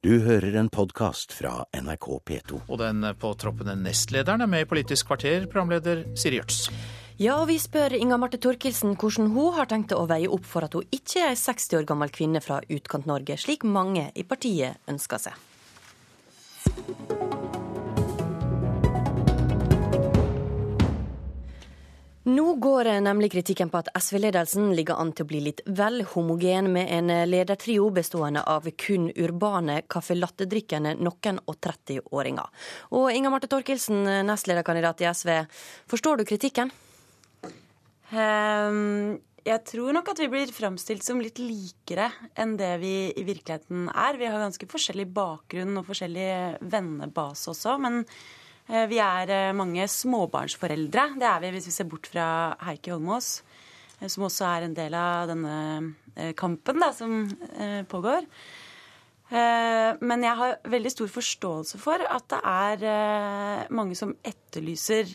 Du hører en podkast fra NRK P2. Og den påtroppende nestlederen er med i Politisk kvarter, programleder Siri Gjørts. Ja, og vi spør Inga Marte Thorkildsen hvordan hun har tenkt å veie opp for at hun ikke er ei 60 år gammel kvinne fra Utkant-Norge, slik mange i partiet ønsker seg. Nå går nemlig kritikken på at SV-ledelsen ligger an til å bli litt vel homogen, med en ledertrio bestående av kun urbane caffè latte-drikkende noen og 30-åringer. Og Inga Marte Torkelsen, nestlederkandidat i SV, forstår du kritikken? Um, jeg tror nok at vi blir framstilt som litt likere enn det vi i virkeligheten er. Vi har ganske forskjellig bakgrunn og forskjellig vennebase også. men Eh, vi er eh, mange småbarnsforeldre. Det er vi hvis vi ser bort fra Heikki Holmås, eh, som også er en del av denne kampen da, som pågår. Men jeg har veldig stor forståelse for at det er mange som etterlyser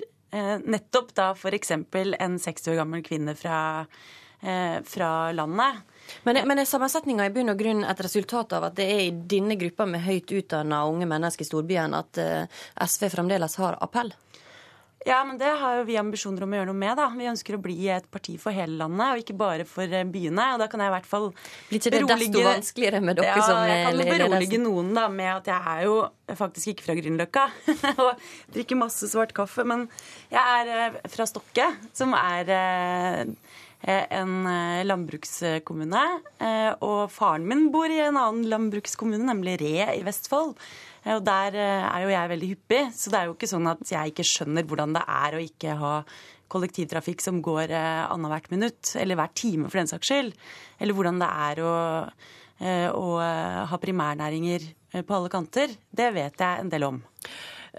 nettopp da f.eks. en 60 år gammel kvinne fra, fra landet men, men er sammensetninga i bunn og grunn et resultat av at det er i denne gruppa med høyt utdanna unge mennesker i storbyen at uh, SV fremdeles har appell? Ja, men det har jo vi ambisjoner om å gjøre noe med. da. Vi ønsker å bli et parti for hele landet, og ikke bare for eh, byene. Og da kan jeg i hvert fall Blir ikke det berolige... desto vanskeligere med dere ja, som Jeg kan jo berolige noen da med at jeg er jo faktisk ikke fra Grünerløkka og drikker masse svart kaffe. Men jeg er eh, fra Stokke, som er Eh, en eh, landbrukskommune. Eh, og faren min bor i en annen landbrukskommune, nemlig Re i Vestfold. Og der er jo jeg veldig hyppig, så det er jo ikke sånn at jeg ikke skjønner hvordan det er å ikke ha kollektivtrafikk som går annethvert minutt, eller hver time for den saks skyld. Eller hvordan det er å, å ha primærnæringer på alle kanter. Det vet jeg en del om.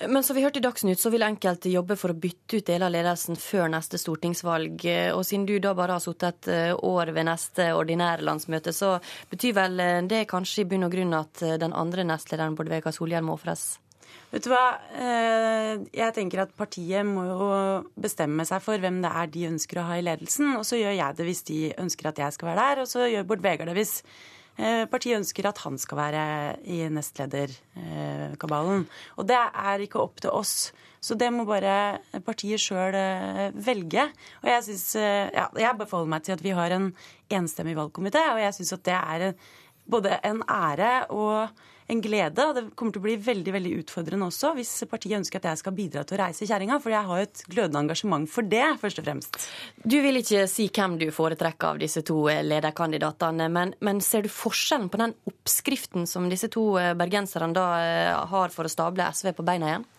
Men som vi hørte i Dagsnytt, så vil enkelte jobbe for å bytte ut deler av ledelsen før neste stortingsvalg. Og siden du da bare har sittet et eh, år ved neste ordinære landsmøte, så betyr vel eh, det kanskje i bunn og grunn at eh, den andre nestlederen, Bård Vegar Solhjell, må ofres? Vet du hva, jeg tenker at partiet må jo bestemme seg for hvem det er de ønsker å ha i ledelsen. Og så gjør jeg det hvis de ønsker at jeg skal være der, og så gjør Bård Vegar det hvis partiet ønsker at han skal være i nestlederkabalen. Og det er ikke opp til oss. Så det må bare partiet sjøl eh, velge. Og jeg syns eh, ja, Jeg beholder meg til at vi har en enstemmig valgkomité, og jeg syns at det er både en ære og en glede. Og det kommer til å bli veldig veldig utfordrende også hvis partiet ønsker at jeg skal bidra til å reise kjerringa. For jeg har jo et glødende engasjement for det, først og fremst. Du vil ikke si hvem du foretrekker av disse to lederkandidatene, men, men ser du forskjellen på den oppskriften som disse to bergenserne da eh, har for å stable SV på beina igjen?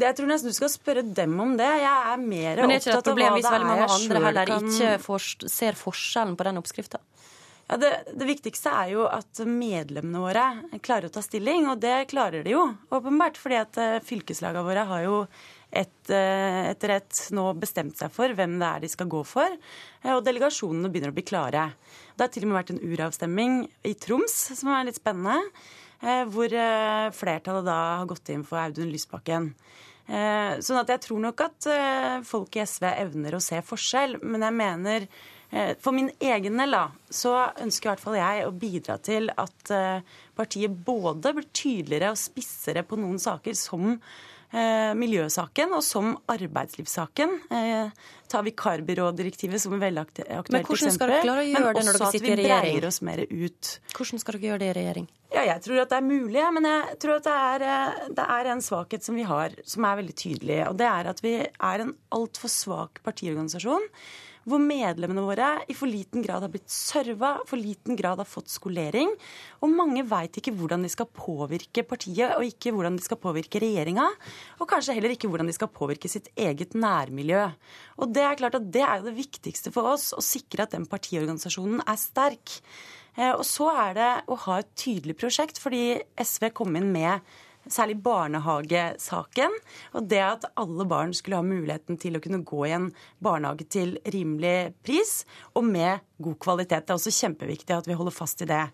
Jeg tror nesten du skal spørre dem om det. Jeg er mer opptatt av hva det er. Men er ikke det et problem hvis veldig mange andre heller ikke ser forskjellen på den oppskrifta? Ja, det, det, viktigste er jo at medlemmene våre klarer å ta stilling, og det klarer de jo åpenbart. fordi at eh, fylkeslagene våre har jo et, eh, etter et nå bestemt seg for hvem det er de skal gå for. Eh, og delegasjonene begynner å bli klare. Det har til og med vært en uravstemning i Troms, som er litt spennende. Hvor flertallet da har gått inn for Audun Lysbakken. Sånn at jeg tror nok at folk i SV evner å se forskjell, men jeg mener Eh, for min egen del da, så ønsker i hvert fall jeg å bidra til at eh, partiet både blir tydeligere og spissere på noen saker som eh, miljøsaken og som arbeidslivssaken. Ta vikarbyrådirektivet som et veldig aktuelt eksempel. Men hvordan skal dere klare å gjøre det når dere sitter i regjering? Men også at vi breier oss mer ut. Hvordan skal dere gjøre det i regjering? Ja, Jeg tror at det er mulig, men jeg tror at det er, det er en svakhet som vi har, som er veldig tydelig. Og det er at vi er en altfor svak partiorganisasjon hvor medlemmene våre i for liten grad har blitt serva, for liten grad har fått skolering. Og mange veit ikke hvordan de skal påvirke partiet, og ikke hvordan de skal påvirke regjeringa. Og kanskje heller ikke hvordan de skal påvirke sitt eget nærmiljø. Og det er klart at det er jo det viktigste for oss, å sikre at den partiorganisasjonen er sterk. Eh, og så er det å ha et tydelig prosjekt, fordi SV kom inn med særlig barnehagesaken. Og det at alle barn skulle ha muligheten til å kunne gå i en barnehage til rimelig pris og med god kvalitet. Det er også kjempeviktig at vi holder fast i det.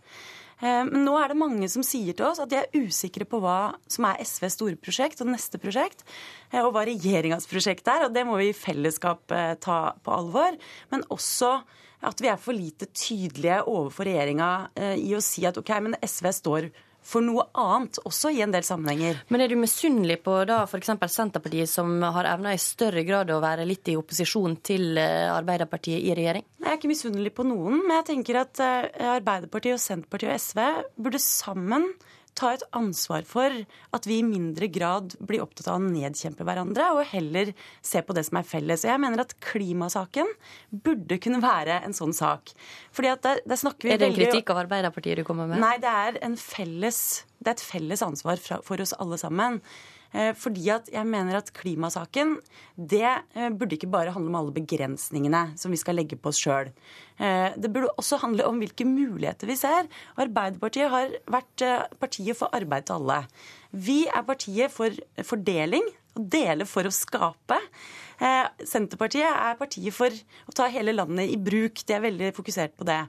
Eh, men nå er det mange som sier til oss at de er usikre på hva som er SVs store prosjekt og neste prosjekt, eh, og hva regjeringas prosjekt er. Og det må vi i fellesskap eh, ta på alvor. Men også at vi er for lite tydelige overfor regjeringa i å si at OK, men SV står for noe annet, også i en del sammenhenger. Men er du misunnelig på da f.eks. Senterpartiet, som har evna i større grad å være litt i opposisjon til eh, Arbeiderpartiet i regjering? Jeg er ikke misunnelig på noen, men jeg tenker at eh, Arbeiderpartiet, og Senterpartiet og SV burde sammen ta et ansvar for at vi i mindre grad blir opptatt av å nedkjempe hverandre, og heller se på det som er felles. Og jeg mener at klimasaken burde kunne være en sånn sak. Fordi at der, der snakker vi Er det en kritikk av Arbeiderpartiet du kommer med? Nei, det er, felles, det er et felles ansvar for oss alle sammen. Eh, fordi at jeg mener at klimasaken det eh, burde ikke bare handle om alle begrensningene som vi skal legge på oss sjøl. Eh, det burde også handle om hvilke muligheter vi ser. Arbeiderpartiet har vært partiet for arbeid til alle. Vi er partiet for fordeling. Å dele for å skape. Senterpartiet er partiet for å ta hele landet i bruk. De er veldig fokusert på det.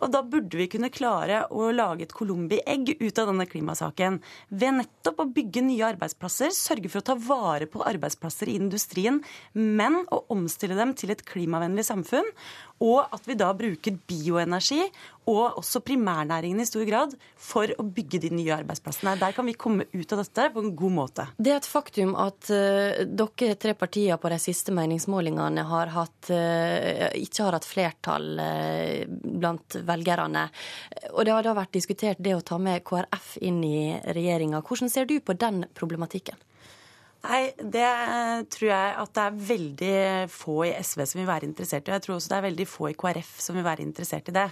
Og da burde vi kunne klare å lage et colombi-egg ut av denne klimasaken. Ved nettopp å bygge nye arbeidsplasser, sørge for å ta vare på arbeidsplasser i industrien, men å omstille dem til et klimavennlig samfunn. Og at vi da bruker bioenergi og også primærnæringene i stor grad for å bygge de nye arbeidsplassene. Der kan vi komme ut av dette på en god måte. Det er et faktum at uh, dere tre partier på de siste meningsmålingene har hatt, uh, ikke har hatt flertall uh, blant velgerne. Og det har da vært diskutert det å ta med KrF inn i regjeringa. Hvordan ser du på den problematikken? Nei, Det tror jeg at det er veldig få i SV som vil være interessert i. Og Jeg tror også det er veldig få i KrF som vil være interessert i det.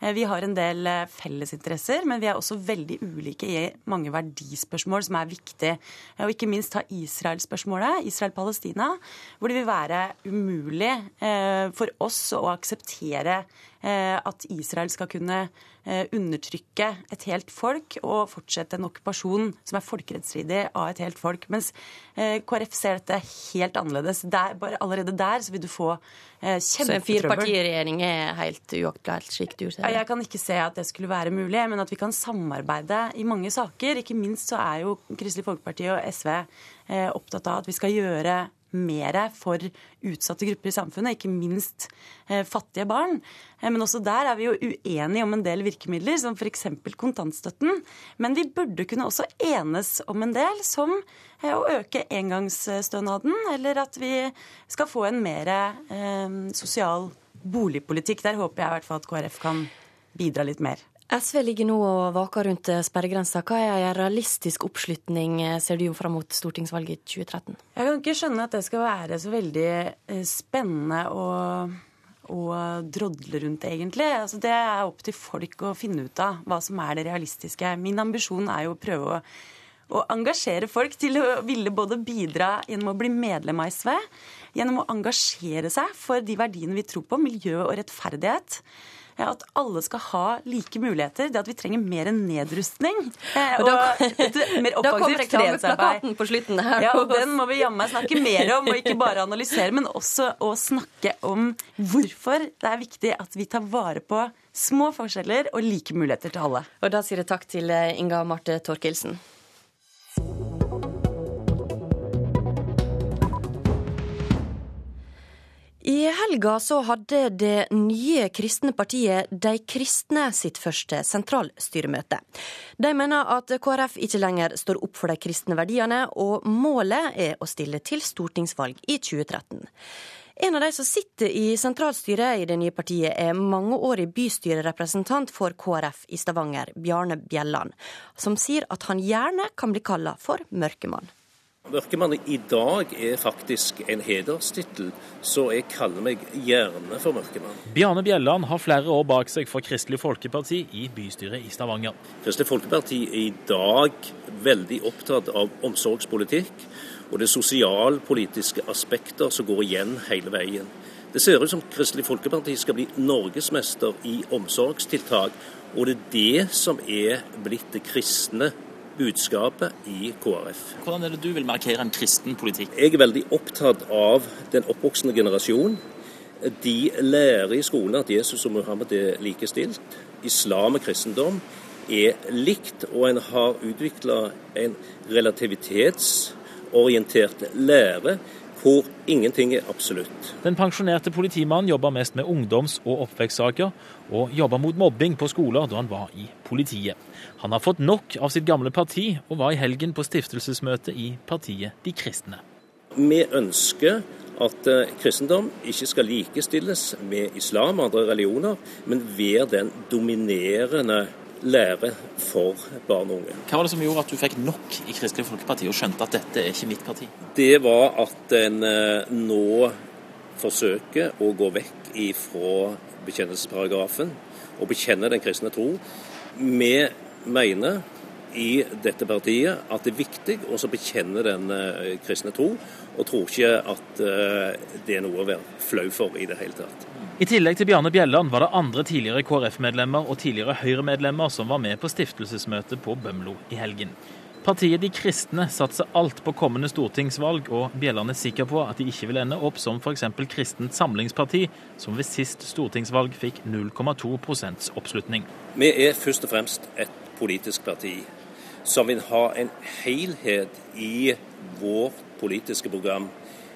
Eh, vi har en del eh, fellesinteresser, men vi er også veldig ulike i mange verdispørsmål som er viktige. Eh, og ikke minst ta Israel-spørsmålet, Israel-Palestina, hvor det vil være umulig for oss å akseptere at Israel skal kunne undertrykke et helt folk og fortsette en okkupasjon som er folkerettsstridig av et helt folk. Mens KrF ser dette helt annerledes. Der, bare allerede der så vil du få kjempetrøbbel. Så en firepartiregjering er helt uaktuelt, slik du ser det? Jeg kan ikke se at det skulle være mulig, men at vi kan samarbeide i mange saker. Ikke minst så er jo Kristelig Folkeparti og SV eh, opptatt av at vi skal gjøre mer for utsatte grupper i samfunnet, ikke minst eh, fattige barn. Eh, men også der er vi jo uenige om en del virkemidler, som f.eks. kontantstøtten. Men vi burde kunne også enes om en del, som å øke engangsstønaden, eller at vi skal få en mer sosial boligpolitikk. Der håper jeg i hvert fall at KrF kan bidra litt mer. SV ligger nå og vaker rundt sperregrensa. Hva er en realistisk oppslutning, eh, ser du fram mot stortingsvalget i 2013? Jeg kan ikke skjønne at det skal være så veldig eh, spennende å, å drodle rundt, egentlig. Altså, det er opp til folk å finne ut av hva som er det realistiske. Min ambisjon er jo å prøve å, å engasjere folk til å ville både bidra gjennom å bli medlem av SV, gjennom å engasjere seg for de verdiene vi tror på, miljø og rettferdighet at alle skal ha like muligheter. Det at vi trenger mer nedrustning. Eh, og, da, et mer offensivt fredsarbeid. på slutten her. Ja, og den må vi jammen meg snakke mer om, og ikke bare analysere, men også å snakke om hvorfor det er viktig at vi tar vare på små forskjeller og like muligheter til alle. Og da sier jeg takk til eh, Inga Marte Torkelsen. I helga så hadde det nye kristne partiet De kristne sitt første sentralstyremøte. De mener at KrF ikke lenger står opp for de kristne verdiene, og målet er å stille til stortingsvalg i 2013. En av de som sitter i sentralstyret i det nye partiet, er mangeårig bystyrerepresentant for KrF i Stavanger, Bjarne Bjelland, som sier at han gjerne kan bli kalla for mørkemann. Mørkemann i dag er faktisk en hederstittel, så jeg kaller meg gjerne for mørkemann. Bjarne Bjelland har flere år bak seg for Kristelig Folkeparti i bystyret i Stavanger. Kristelig Folkeparti er i dag veldig opptatt av omsorgspolitikk og det sosialpolitiske aspekter som går igjen hele veien. Det ser ut som Kristelig Folkeparti skal bli norgesmester i omsorgstiltak, og det er det som er blitt det kristne budskapet i KrF. Hvordan er det du vil markere en kristen politikk? Jeg er veldig opptatt av den oppvoksende generasjon. De lærer i skolen at Jesus og Muhammed er likestilt. Islam og kristendom er likt, og en har utvikla en relativitetsorientert lære hvor ingenting er absolutt. Den pensjonerte politimannen jobber mest med ungdoms- og oppvekstsaker, og jobba mot mobbing på skoler da han var i politiet. Han har fått nok av sitt gamle parti, og var i helgen på stiftelsesmøte i partiet De kristne. Vi ønsker at eh, kristendom ikke skal likestilles med islam og andre religioner, men være den dominerende lære for barn og unge. Hva var det som gjorde at du fikk nok i Kristelig Folkeparti og skjønte at dette er ikke mitt parti? Det var at en eh, nå forsøker å gå vekk ifra bekjennelsesparagrafen og bekjenne den kristne tro. Vi mener i dette partiet at det er viktig å bekjenne den eh, kristne tro, og tror ikke at eh, det er noe å være flau for i det hele tatt. I tillegg til Bjarne Bjelland var det andre tidligere KrF-medlemmer og tidligere Høyre-medlemmer som var med på stiftelsesmøtet på Bømlo i helgen. Partiet De kristne satser alt på kommende stortingsvalg, og Bjelland er sikker på at de ikke vil ende opp som f.eks. Kristent Samlingsparti, som ved sist stortingsvalg fikk 0,2% oppslutning. Vi er først og fremst et politisk parti som vil ha en helhet i vårt politiske program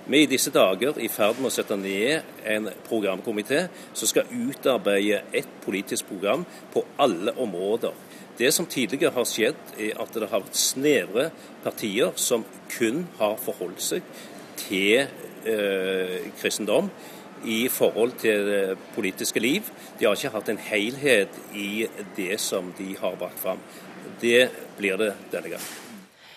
vi er i disse dager i ferd med å sette ned en programkomité som skal utarbeide et politisk program på alle områder. Det som tidligere har skjedd, er at det har vært snevre partier som kun har forholdt seg til eh, kristendom i forhold til det politiske liv. De har ikke hatt en helhet i det som de har brakt fram. Det blir det denne gangen.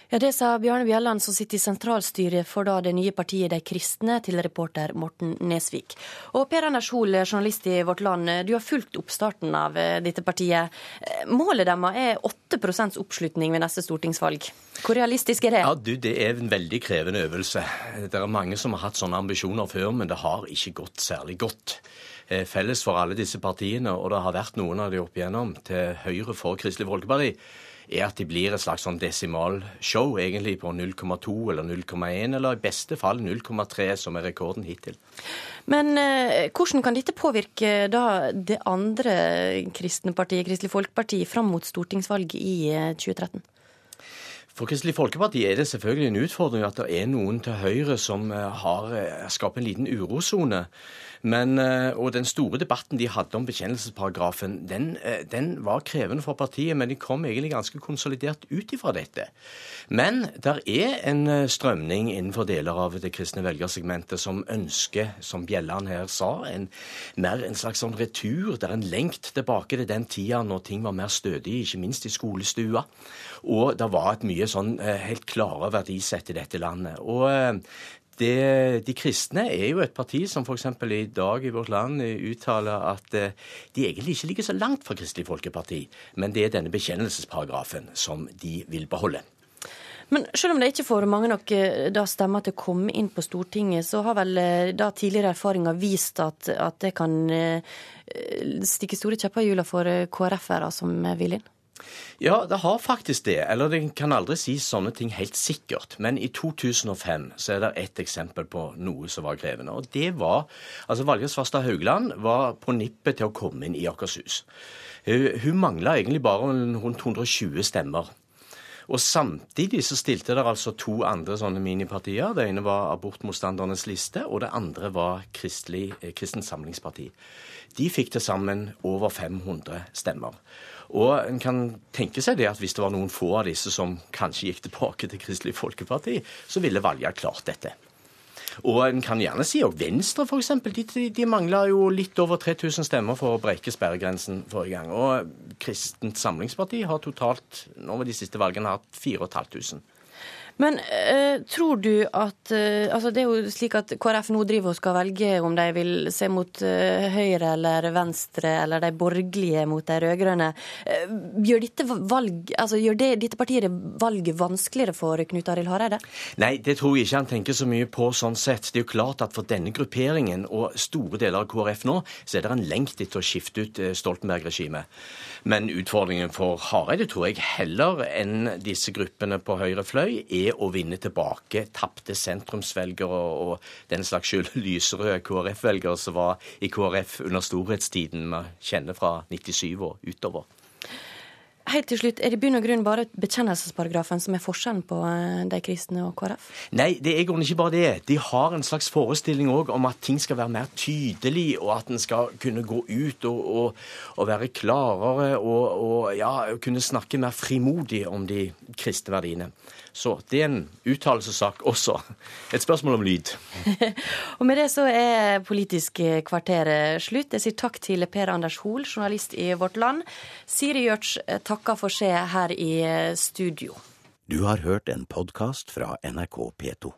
Ja, Det sa Bjarne Bjelland, som sitter i sentralstyret for da det nye partiet De kristne, til reporter Morten Nesvik. Og Per Anders Hoel, journalist i Vårt Land, du har fulgt oppstarten av eh, dette partiet. Eh, målet deres er 8% oppslutning ved neste stortingsvalg. Hvor realistisk er det? Ja, du, Det er en veldig krevende øvelse. Det er mange som har hatt sånne ambisjoner før, men det har ikke gått særlig godt felles for alle disse partiene, og det har vært noen av de opp igjennom til høyre for Kristelig Folkeparti er at de blir et slags sånn desimalshow, egentlig på 0,2 eller 0,1, eller i beste fall 0,3, som er rekorden hittil. Men eh, hvordan kan dette påvirke da det andre kristne partiet, Kristelig Folkeparti, fram mot stortingsvalget i 2013? Eh, for Kristelig Folkeparti er det selvfølgelig en utfordring at det er noen til høyre som eh, har eh, skapt en liten urosone. Men, eh, og den store debatten de hadde om bekjennelsesparagrafen, den, eh, den, var krevende for partiet, men de kom egentlig ganske konsolidert ut ifra dette. Men der er en eh, strømning innenfor deler av det kristne velgersegmentet som ønsker, som Bjelland her sa, en, mer en slags sånn retur. Det er en lengt tilbake til den tida når ting var mer stødig, ikke minst i skolestua. Og det var et mye sånn helt klare verdisett i dette landet. Og det, de kristne er jo et parti som f.eks. i dag i vårt land uttaler at eh, de egentlig ikke ligger så langt fra Kristelig Folkeparti, men det er denne bekjennelsesparagrafen som de vil beholde. Men selv om det ikke får mange nok eh, da stemmer til å komme inn på Stortinget, så har vel eh, da tidligere erfaringer vist at, at det kan stikke store kjepper i hjula for KrF-ere som vil inn? Ja, det har faktisk det. Eller en kan aldri si sånne ting helt sikkert. Men i 2005 så er det ett eksempel på noe som var krevende. Og det var Altså Valgerd Svarstad Haugland var på nippet til å komme inn i Akershus. Hun mangla egentlig bare rundt 120 stemmer. Og samtidig så stilte det altså to andre sånne minipartier. Det ene var Abortmotstandernes liste, og det andre var Kristelig, eh, Samlingsparti. De fikk til sammen over 500 stemmer. Og en kan tenke seg det at hvis det var noen få av disse som kanskje gikk tilbake til Kristelig Folkeparti, så ville Valgerd klart dette. Og en kan gjerne si at Venstre, f.eks. De, de mangla jo litt over 3000 stemmer for å breike sperregrensen forrige gang. Og Kristent Samlingsparti har totalt nå ved de siste valgene hatt 4500. Men uh, tror du at uh, altså Det er jo slik at KrF nå driver og skal velge om de vil se mot uh, høyre eller venstre, eller de borgerlige mot de rød-grønne. Gjør, dette, valg, altså, gjør det, dette partiet valget vanskeligere for Knut Arild Hareide? Nei, det tror jeg ikke han tenker så mye på sånn sett. Det er jo klart at for denne grupperingen og store deler av KrF nå, så er det en lengt etter å skifte ut Stoltenberg-regimet. Men utfordringen for Hareide tror jeg heller enn disse gruppene på høyre fløy er er å vinne tilbake tapte sentrumsvelgere og den slags skyld lysere KrF-velgere som var i KrF under storhetstiden vi kjenner fra 97 og utover. Helt til slutt, Er det i bunn og grunn bare bekjennelsesparagrafen som er forskjellen på eh, de kristne og KrF? Nei, det er i grunnen ikke bare det. De har en slags forestilling òg om at ting skal være mer tydelig, og at en skal kunne gå ut og, og, og være klarere og, og ja, kunne snakke mer frimodig om de kristne verdiene. Så det er en uttalelsessak også. Et spørsmål om lyd. og med det så er Politisk kvarter slutt. Jeg sier takk til Per Anders Hoel, journalist i Vårt Land. Siri Gjørts takker for seg her i studio. Du har hørt en podkast fra NRK P2.